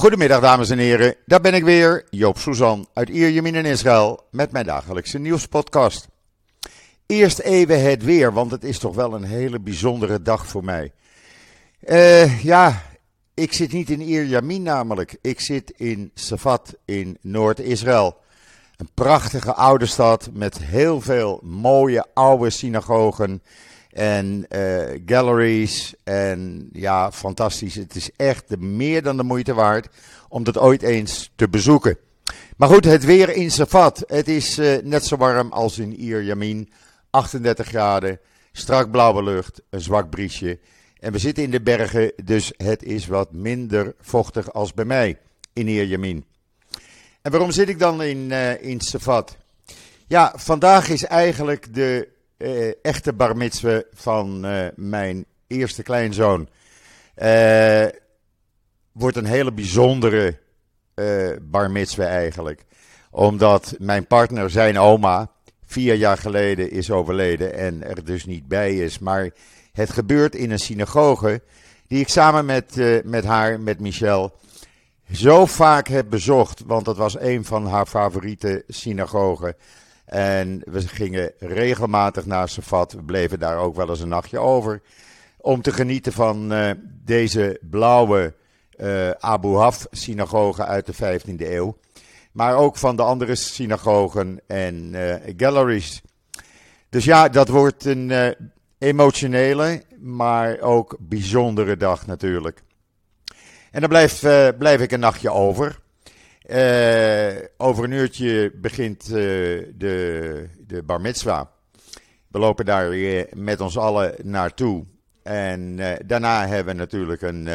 Goedemiddag dames en heren, daar ben ik weer, Joop Suzan uit Ierjemien in Israël met mijn dagelijkse nieuwspodcast. Eerst even het weer, want het is toch wel een hele bijzondere dag voor mij. Uh, ja, ik zit niet in Ierjemien namelijk, ik zit in Safat in Noord-Israël. Een prachtige oude stad met heel veel mooie oude synagogen en uh, galleries. En ja, fantastisch. Het is echt meer dan de moeite waard om dat ooit eens te bezoeken. Maar goed, het weer in Safat. Het is uh, net zo warm als in Ir Yamin. 38 graden, strak blauwe lucht, een zwak briesje. En we zitten in de bergen, dus het is wat minder vochtig als bij mij in Ir Yamin. En waarom zit ik dan in, uh, in Safat? Ja, vandaag is eigenlijk de uh, echte bar mitzwe van uh, mijn eerste kleinzoon. Uh, wordt een hele bijzondere bar mitzwe eigenlijk. Omdat mijn partner, zijn oma, vier jaar geleden is overleden en er dus niet bij is. Maar het gebeurt in een synagoge die ik samen met, met haar, met Michel, zo vaak heb bezocht. Want dat was een van haar favoriete synagogen. En we gingen regelmatig naar Safat. We bleven daar ook wel eens een nachtje over. Om te genieten van uh, deze blauwe uh, Abu Haf synagoge uit de 15e eeuw. Maar ook van de andere synagogen en uh, galleries. Dus ja, dat wordt een emotionele, maar ook bijzondere dag natuurlijk. En dan blijf, blijf ik een nachtje over. Uh, over een uurtje begint uh, de, de bar mitzwa. We lopen daar met ons allen naartoe. En uh, daarna hebben we natuurlijk een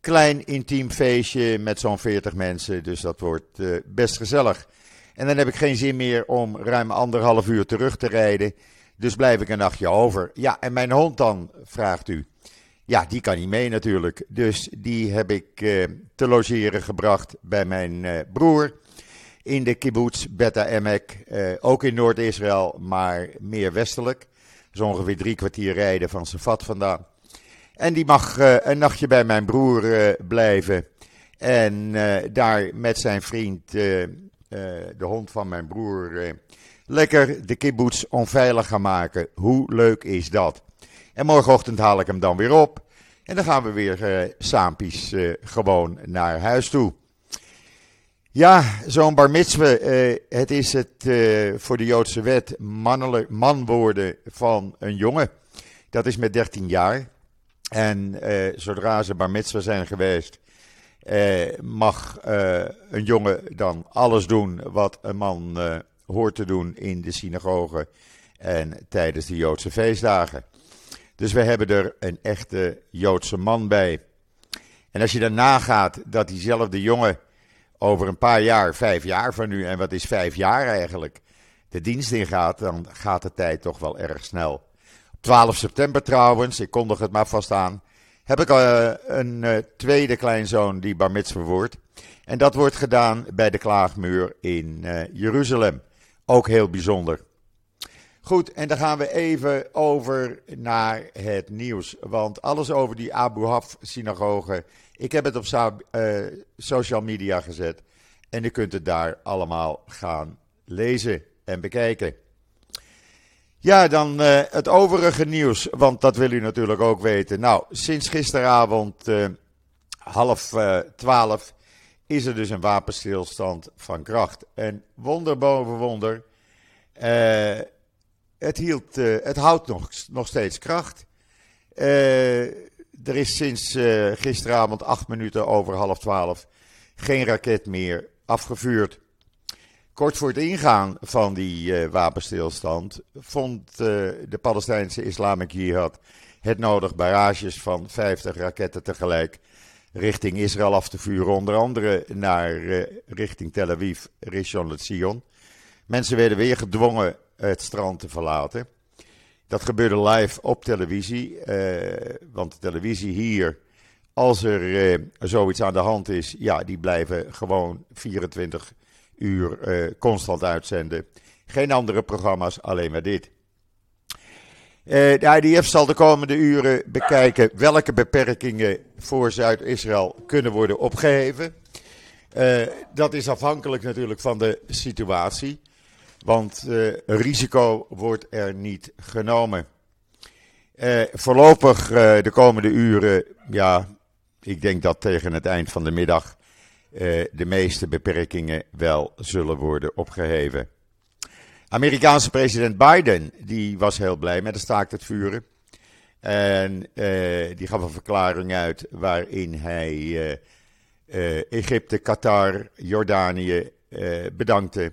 klein intiem feestje met zo'n 40 mensen. Dus dat wordt best gezellig. En dan heb ik geen zin meer om ruim anderhalf uur terug te rijden. Dus blijf ik een nachtje over. Ja, en mijn hond dan, vraagt u. Ja, die kan niet mee natuurlijk. Dus die heb ik uh, te logeren gebracht bij mijn uh, broer in de kibbutz Beta Emek. Uh, ook in Noord-Israël, maar meer westelijk. Dus ongeveer drie kwartier rijden van Safat vandaan. En die mag een nachtje bij mijn broer blijven. En daar met zijn vriend, de hond van mijn broer, lekker de kibbutz onveilig gaan maken. Hoe leuk is dat? En morgenochtend haal ik hem dan weer op. En dan gaan we weer uh, saampies uh, gewoon naar huis toe. Ja, zo'n bar mitzwe, uh, het is het voor de Joodse wet mannelijk, man worden van een jongen. Dat is met 13 jaar. En zodra ze bar mitzwe zijn geweest, mag een jongen dan alles doen wat een man hoort te doen in de synagoge en tijdens de Joodse feestdagen. Dus we hebben er een echte Joodse man bij. En als je dan nagaat dat diezelfde jongen over een paar jaar, vijf jaar van nu, en wat is vijf jaar eigenlijk, de dienst ingaat, dan gaat de tijd toch wel erg snel. Op 12 september trouwens, ik kondig het maar vast aan, heb ik uh, een uh, tweede kleinzoon die bar mitzvah wordt. En dat wordt gedaan bij de Klaagmuur in uh, Jeruzalem. Ook heel bijzonder. Goed, en dan gaan we even over naar het nieuws. Want alles over die Abu Haf-synagoge. Ik heb het op uh, social media gezet. En u kunt het daar allemaal gaan lezen en bekijken. Ja, dan uh, het overige nieuws. Want dat wil u natuurlijk ook weten. Nou, sinds gisteravond uh, half twaalf is er dus een wapenstilstand van kracht. En wonder boven wonder het, hield, uh, het houdt nog, nog steeds kracht. Uh, er is sinds uh, gisteravond acht minuten over half twaalf geen raket meer afgevuurd. Kort voor het ingaan van die wapenstilstand vond de Palestijnse Islamic Jihad het nodig barrages van 50 raketten tegelijk richting Israël af te vuren. Onder andere naar richting Tel Aviv, Rishon LeZion. Mensen werden weer gedwongen het strand te verlaten. Dat gebeurde live op televisie, eh, want de televisie hier, als er eh, zoiets aan de hand is, ja, die blijven gewoon 24 uur eh, constant uitzenden. Geen andere programma's, alleen maar dit. de IDF zal de komende uren bekijken welke beperkingen voor Zuid-Israël kunnen worden opgeheven. Dat is afhankelijk natuurlijk van de situatie. Want uh, risico wordt er niet genomen. Uh, voorlopig de komende uren, ja, ik denk dat tegen het eind van de middag de meeste beperkingen wel zullen worden opgeheven. Amerikaanse president Biden, die was heel blij met de staakt het vuren. En die gaf een verklaring uit waarin hij Egypte, Qatar, Jordanië bedankte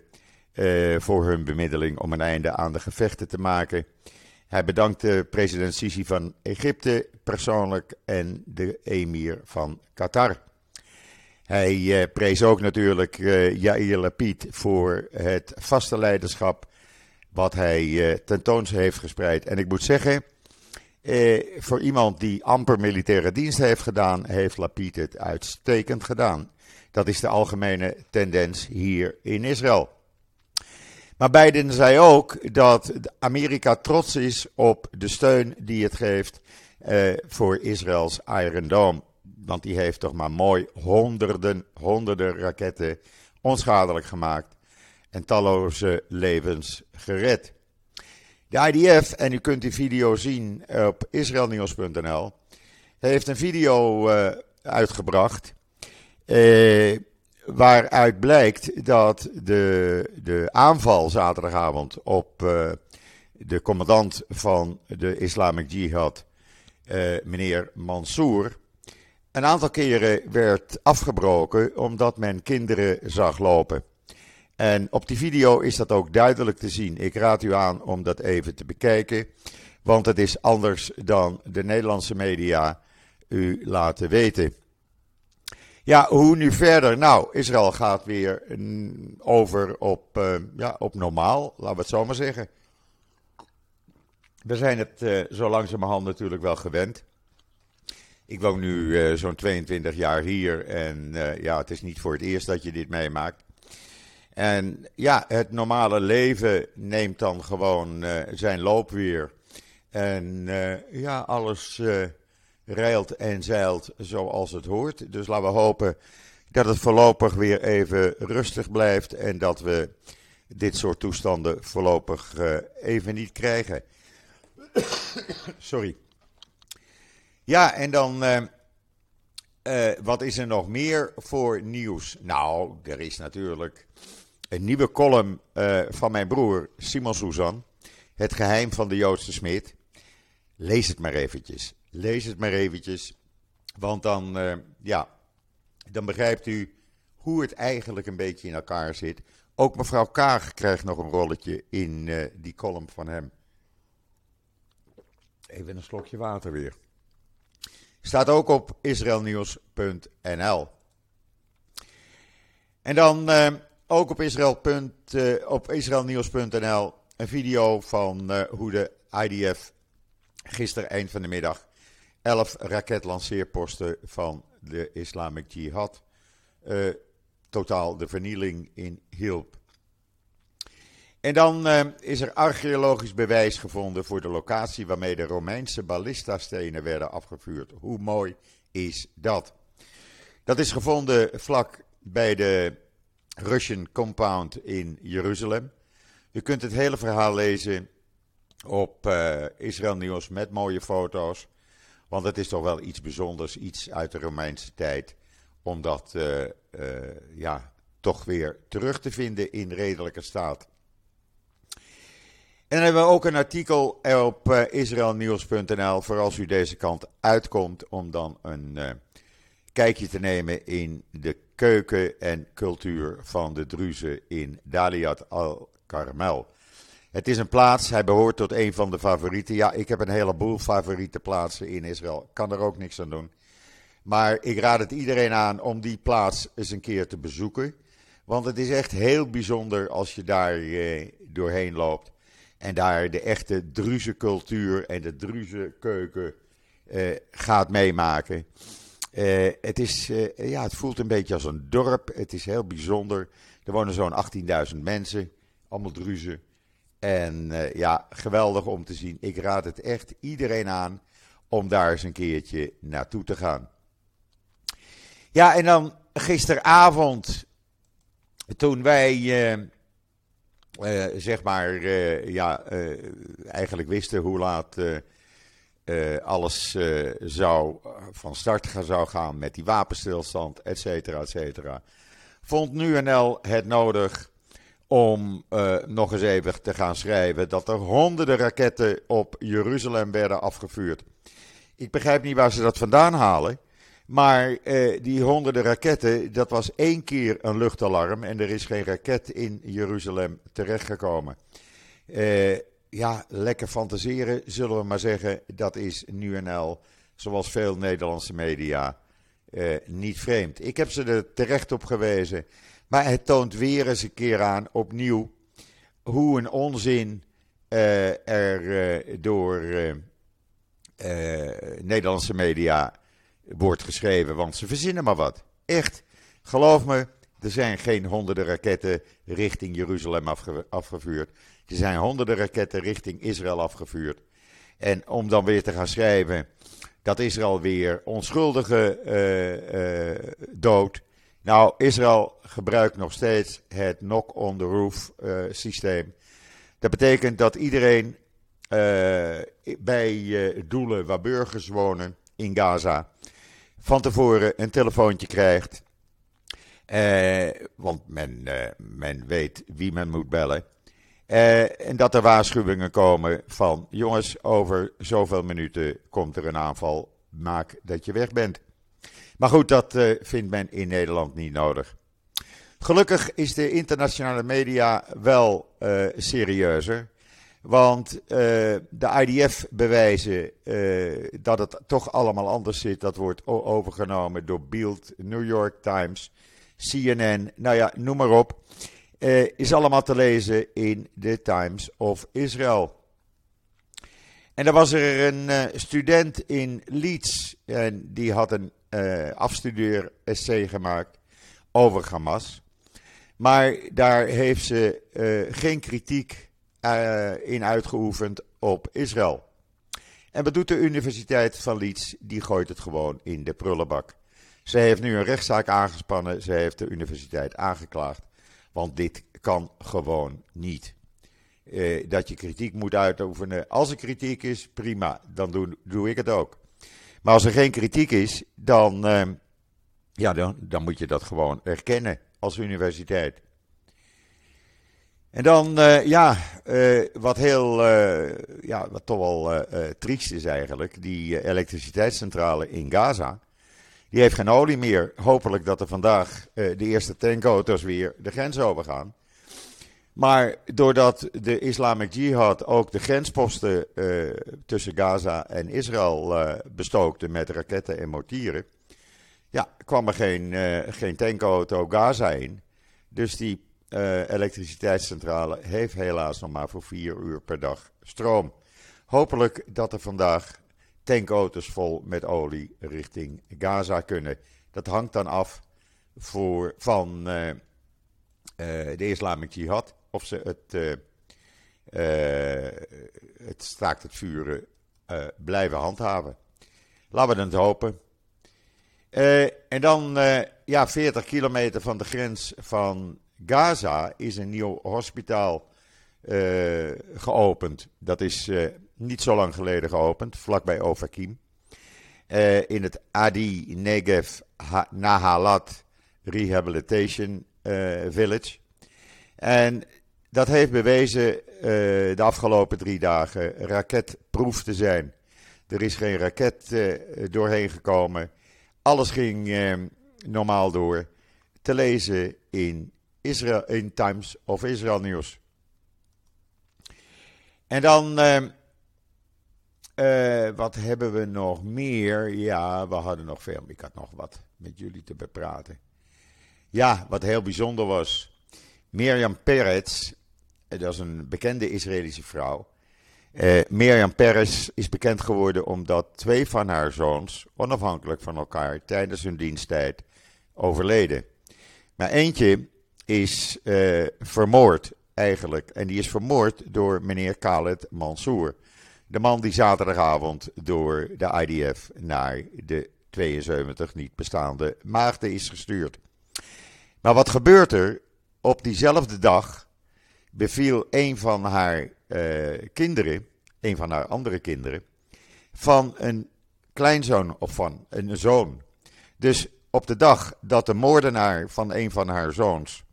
uh, voor hun bemiddeling om een einde aan de gevechten te maken. Hij bedankte president Sisi van Egypte persoonlijk en de emir van Qatar. Hij prees ook natuurlijk Yair Lapid voor het vaste leiderschap wat hij tentoons heeft gespreid. En ik moet zeggen, eh, voor iemand die amper militaire dienst heeft gedaan, heeft Lapid het uitstekend gedaan. Dat is de algemene tendens hier in Israël. Maar Biden zei ook dat Amerika trots is op de steun die het geeft eh, voor Israëls Iron Dome. Want die heeft toch maar mooi honderden, honderden raketten onschadelijk gemaakt en talloze levens gered. De IDF, en u kunt die video zien op israelnieuws.nl, heeft een video uh, uitgebracht. Uh, waaruit blijkt dat de, de aanval zaterdagavond op uh, de commandant van de Islamic Jihad, meneer Mansour, een aantal keren werd afgebroken omdat men kinderen zag lopen. En op die video is dat ook duidelijk te zien. Ik raad u aan om dat even te bekijken, want het is anders dan de Nederlandse media u laten weten. Ja, hoe nu verder? Nou, Israël gaat weer over op, uh, ja, op normaal, laten we het zo maar zeggen. We zijn het uh, zo langzamerhand natuurlijk wel gewend. Ik woon nu uh, zo'n 22 jaar hier en ja, het is niet voor het eerst dat je dit meemaakt. En ja, het normale leven neemt dan gewoon zijn loop weer. En ja, alles rijlt en zeilt zoals het hoort. Dus laten we hopen dat het voorlopig weer even rustig blijft. En dat we dit soort toestanden voorlopig even niet krijgen. Sorry. Ja, en dan. wat is er nog meer voor nieuws? Nou, er is natuurlijk een nieuwe column van mijn broer Simon Suzan. Het geheim van de Joodse smid. Lees het maar eventjes. Lees het maar eventjes. Want dan, uh, ja, dan begrijpt u hoe het eigenlijk een beetje in elkaar zit. Ook mevrouw Kaag krijgt nog een rolletje in uh, die column van hem. Even een slokje water weer. Staat ook op israelnieuws.nl. En dan ook op, Israël. Uh, op israelnieuws.nl een video van hoe de IDF gisteren eind van de middag 11 raketlanceerposten van de Islamic Jihad uh, totaal de vernieling in hielp. En dan is er archeologisch bewijs gevonden voor de locatie waarmee de Romeinse ballistastenen werden afgevuurd. Hoe mooi is dat? Dat is gevonden vlak bij de Russian Compound in Jeruzalem. U kunt het hele verhaal lezen op uh, Israël Nieuws met mooie foto's. Want het is toch wel iets bijzonders, iets uit de Romeinse tijd. Om dat uh, uh, ja, toch weer terug te vinden in redelijke staat. En dan hebben we ook een artikel op uh, israelnieuws.nl voor als u deze kant uitkomt om dan een kijkje te nemen in de keuken en cultuur van de Druzen in Daliat al-Karmel. Het is een plaats, hij behoort tot een van de favorieten. Ja, ik heb een heleboel favoriete plaatsen in Israël. Kan er ook niks aan doen. Maar ik raad het iedereen aan om die plaats eens een keer te bezoeken. Want het is echt heel bijzonder als je daar eh, doorheen loopt. En daar de echte Druze cultuur en de Druze keuken eh, gaat meemaken. Uh, het, is, uh, ja, het voelt een beetje als een dorp. Het is heel bijzonder. Er wonen zo'n 18.000 mensen, allemaal druzen. En uh, ja, geweldig om te zien. Ik raad het echt iedereen aan om daar eens een keertje naartoe te gaan. Ja, en dan gisteravond, toen wij zeg maar, ja, eigenlijk wisten hoe laat alles zou van start gaan, zou gaan met die wapenstilstand, et cetera, et cetera, vond NL het nodig om uh, nog eens even te gaan schrijven dat er honderden raketten op Jeruzalem werden afgevuurd. Ik begrijp niet waar ze dat vandaan halen. Maar uh, die honderden raketten, dat was één keer een luchtalarm en er is geen raket in Jeruzalem terechtgekomen. Uh, ja, lekker fantaseren, zullen we maar zeggen. Dat is nu en al, zoals veel Nederlandse media, niet vreemd. Ik heb ze er terecht op gewezen maar het toont weer eens een keer aan, opnieuw, hoe een onzin uh, er uh, door uh, Nederlandse media wordt geschreven. Want ze verzinnen maar wat. Echt, geloof me, er zijn geen honderden raketten richting Jeruzalem afge afgevuurd. Er zijn honderden raketten richting Israël afgevuurd. En om dan weer te gaan schrijven dat Israël weer onschuldige dood nou, Israël gebruikt nog steeds het knock-on-the-roof uh, systeem. Dat betekent dat iedereen uh, bij uh, doelen waar burgers wonen in Gaza van tevoren een telefoontje krijgt. want men, men weet wie men moet bellen. en dat er waarschuwingen komen van jongens, over zoveel minuten komt er een aanval. Maak dat je weg bent. Maar goed, dat uh, vindt men in Nederland niet nodig. Gelukkig is de internationale media wel uh, serieuzer. Want uh, de IDF bewijzen dat het toch allemaal anders zit. Dat wordt overgenomen door Beeld, New York Times, CNN, nou ja, noem maar op. is allemaal te lezen in de Times of Israel. En dan was er een student in Leeds en die had een uh, afstudeer-essay gemaakt over Hamas. Maar daar heeft ze uh, geen kritiek uh, in uitgeoefend op Israël. En wat doet de Universiteit van Leeds? Die gooit het gewoon in de prullenbak. Ze heeft nu een rechtszaak aangespannen. Ze heeft de universiteit aangeklaagd. Want dit kan gewoon niet. Dat je kritiek moet uitoefenen. Als er kritiek is, prima. Dan doe ik het ook. Maar als er geen kritiek is, dan, uh, ja, dan, dan moet je dat gewoon erkennen als universiteit. En dan, uh, ja, uh, wat heel, uh, ja, wat toch wel triest is eigenlijk, die elektriciteitscentrale in Gaza. Die heeft geen olie meer. Hopelijk dat er vandaag de eerste tankauto's weer de grens overgaan. Maar doordat de Islamic Jihad ook de grensposten uh, tussen Gaza en Israël uh, bestookte met raketten en mortieren, ja, kwam er geen, uh, geen tankauto Gaza in. Dus die elektriciteitscentrale heeft helaas nog maar voor vier uur per dag stroom. Hopelijk dat er vandaag tankauto's vol met olie richting Gaza kunnen. Dat hangt dan af voor, van de Islamic Jihad of ze het, uh, het staakt het vuren uh, blijven handhaven. Laten we het hopen. en dan, ja, 40 kilometer van de grens van Gaza is een nieuw hospitaal geopend. Dat is niet zo lang geleden geopend, vlakbij Ofakim. in het Adi Negev Nahalat Rehabilitation Village. En dat heeft bewezen uh, de afgelopen drie dagen raketproef te zijn. Er is geen raket uh, doorheen gekomen. Alles ging uh, normaal door. Te lezen in, Israel, in Times of Israel Nieuws. En dan, wat hebben we nog meer? Ja, we hadden nog veel. Ik had nog wat met jullie te bepraten. Ja, wat heel bijzonder was. Mirjam Peretz, eh, dat is een bekende Israëlische vrouw. Uh, Mirjam Peres is bekend geworden omdat twee van haar zoons, onafhankelijk van elkaar, tijdens hun diensttijd overleden. Maar eentje is uh, vermoord eigenlijk. En die is vermoord door meneer Khaled Mansour. De man die zaterdagavond door de IDF naar de 72 niet bestaande maagden is gestuurd. Maar wat gebeurt er? Op diezelfde dag beviel een van haar uh, kinderen, een van haar andere kinderen, van een kleinzoon of van een zoon. Dus op de dag dat de moordenaar van een van haar zoons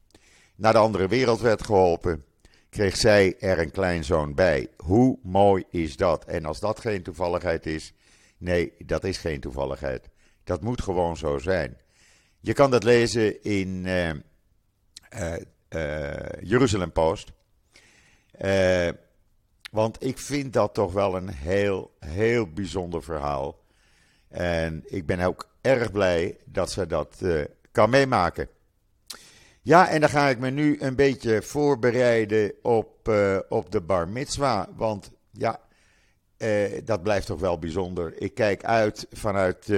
naar de andere wereld werd geholpen, kreeg zij er een kleinzoon bij. Hoe mooi is dat? En als dat geen toevalligheid is, nee, dat is geen toevalligheid. Dat moet gewoon zo zijn. Je kan dat lezen in uh, uh, Jeruzalem Post. want ik vind dat toch wel een heel, heel bijzonder verhaal. En ik ben ook erg blij dat ze dat kan meemaken. Ja, en dan ga ik me nu een beetje voorbereiden op, op de bar mitzwa. Want ja, dat blijft toch wel bijzonder. Ik kijk uit vanuit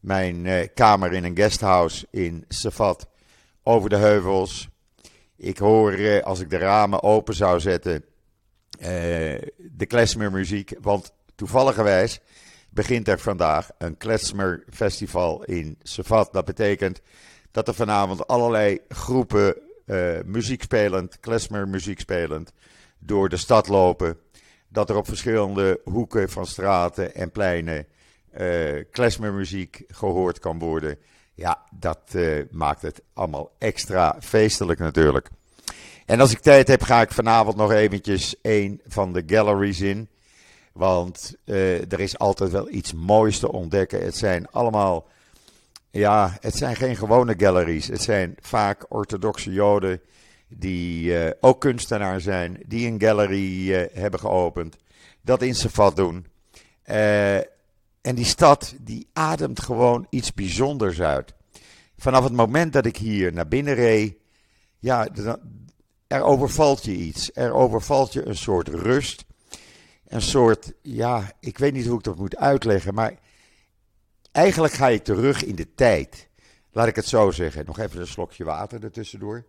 mijn kamer in een guesthouse in Safat over de heuvels. Ik hoor, als ik de ramen open zou zetten, de klezmermuziek. Want toevalligerwijs begint er vandaag een klezmerfestival in Safat. Dat betekent dat er vanavond allerlei groepen uh, muziek spelend, klezmer muziek spelend, door de stad lopen. Dat er op verschillende hoeken van straten en pleinen uh, klezmermuziek gehoord kan worden. Ja, dat uh, maakt het allemaal extra feestelijk natuurlijk. En als ik tijd heb, ga ik vanavond nog eventjes een van de galleries in. Want uh, er is altijd wel iets moois te ontdekken. Het zijn allemaal ja, het zijn geen gewone galleries. Het zijn vaak orthodoxe Joden die uh, ook kunstenaar zijn, die een gallery hebben geopend, dat in Safat doen. En die stad, die ademt gewoon iets bijzonders uit. Vanaf het moment dat ik hier naar binnen reed, ja, er overvalt je iets. Er overvalt je een soort rust. Een soort, ja, ik weet niet hoe ik dat moet uitleggen, maar Eigenlijk ga je terug in de tijd. Laat ik het zo zeggen. Nog even een slokje water ertussendoor.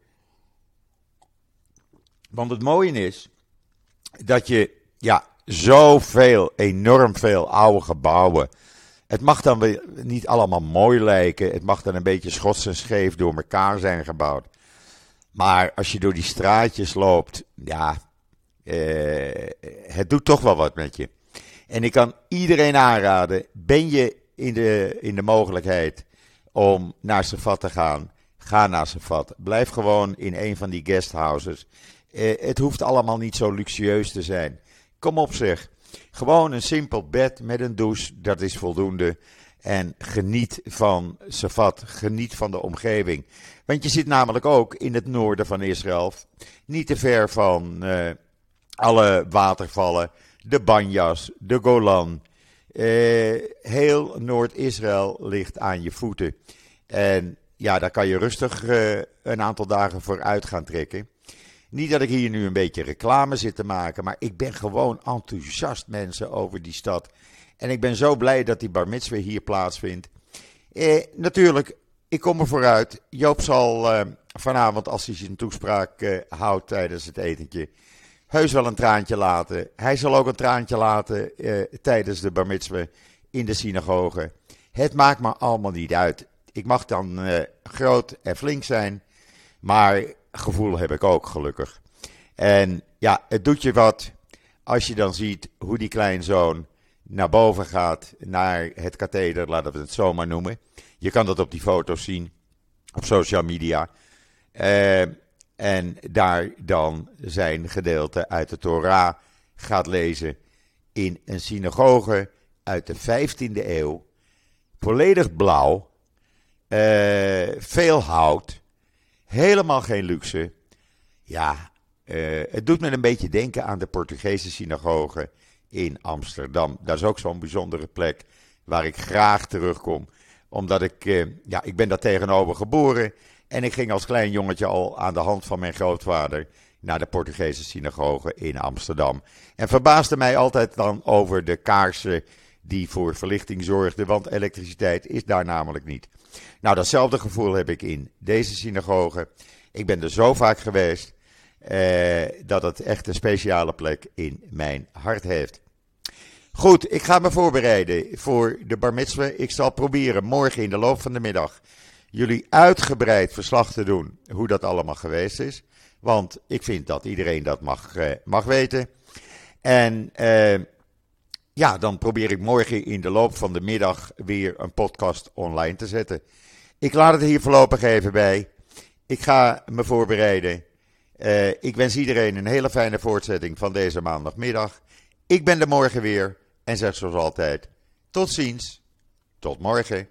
Want het mooie is dat je ja, zoveel, enorm veel oude gebouwen. Het mag dan weer niet allemaal mooi lijken. Het mag dan een beetje schots en scheef door elkaar zijn gebouwd. Maar als je door die straatjes loopt, ja, eh, het doet toch wel wat met je. En ik kan iedereen aanraden, ben je in de, in de mogelijkheid om naar Safat te gaan, ga naar Safat. Blijf gewoon in een van die guesthouses. Eh, het hoeft allemaal niet zo luxueus te zijn. Kom op zeg. Gewoon een simpel bed met een douche, dat is voldoende. En geniet van Safat, geniet van de omgeving. Want je zit namelijk ook in het noorden van Israël, niet te ver van uh, alle watervallen, de Banjas, de Golan, uh, heel Noord-Israël ligt aan je voeten. En ja, daar kan je rustig uh, een aantal dagen vooruit gaan trekken. Niet dat ik hier nu een beetje reclame zit te maken, maar ik ben gewoon enthousiast mensen over die stad. En ik ben zo blij dat die bar hier plaatsvindt. Eh, natuurlijk, ik kom er vooruit. Joop zal uh, vanavond, als hij zijn toespraak uh, houdt tijdens het etentje, heus wel een traantje laten. Hij zal ook een traantje laten eh, tijdens de bar in de synagoge. Het maakt me allemaal niet uit. Ik mag dan eh, groot en flink zijn, maar gevoel heb ik ook gelukkig. En ja, het doet je wat als je dan ziet hoe die kleinzoon naar boven gaat, naar het katheder, laten we het zo maar noemen. Je kan dat op die foto's zien op social media. Uh, en daar dan zijn gedeelte uit de Torah gaat lezen in een synagoge uit de 15e eeuw. Volledig blauw, uh, veel hout, helemaal geen luxe. Ja, uh, het doet me een beetje denken aan de Portugese synagoge in Amsterdam. Dat is ook zo'n bijzondere plek waar ik graag terugkom. Omdat ik, uh, ja, ik ben daar tegenover geboren. En ik ging als klein jongetje al aan de hand van mijn grootvader naar de Portugese synagoge in Amsterdam. En verbaasde mij altijd dan over de kaarsen die voor verlichting zorgden, want elektriciteit is daar namelijk niet. Nou, datzelfde gevoel heb ik in deze synagoge. Ik ben er zo vaak geweest eh, dat het echt een speciale plek in mijn hart heeft. Goed, ik ga me voorbereiden voor de bar. Ik zal proberen morgen in de loop van de middag jullie uitgebreid verslag te doen hoe dat allemaal geweest is. Want ik vind dat iedereen dat mag, uh, mag weten. En uh, ja, dan probeer ik morgen in de loop van de middag weer een podcast online te zetten. Ik laat het hier voorlopig even bij. Ik ga me voorbereiden. Uh, ik wens iedereen een hele fijne voortzetting van deze maandagmiddag. Ik ben er morgen weer en zeg zoals altijd: tot ziens, tot morgen.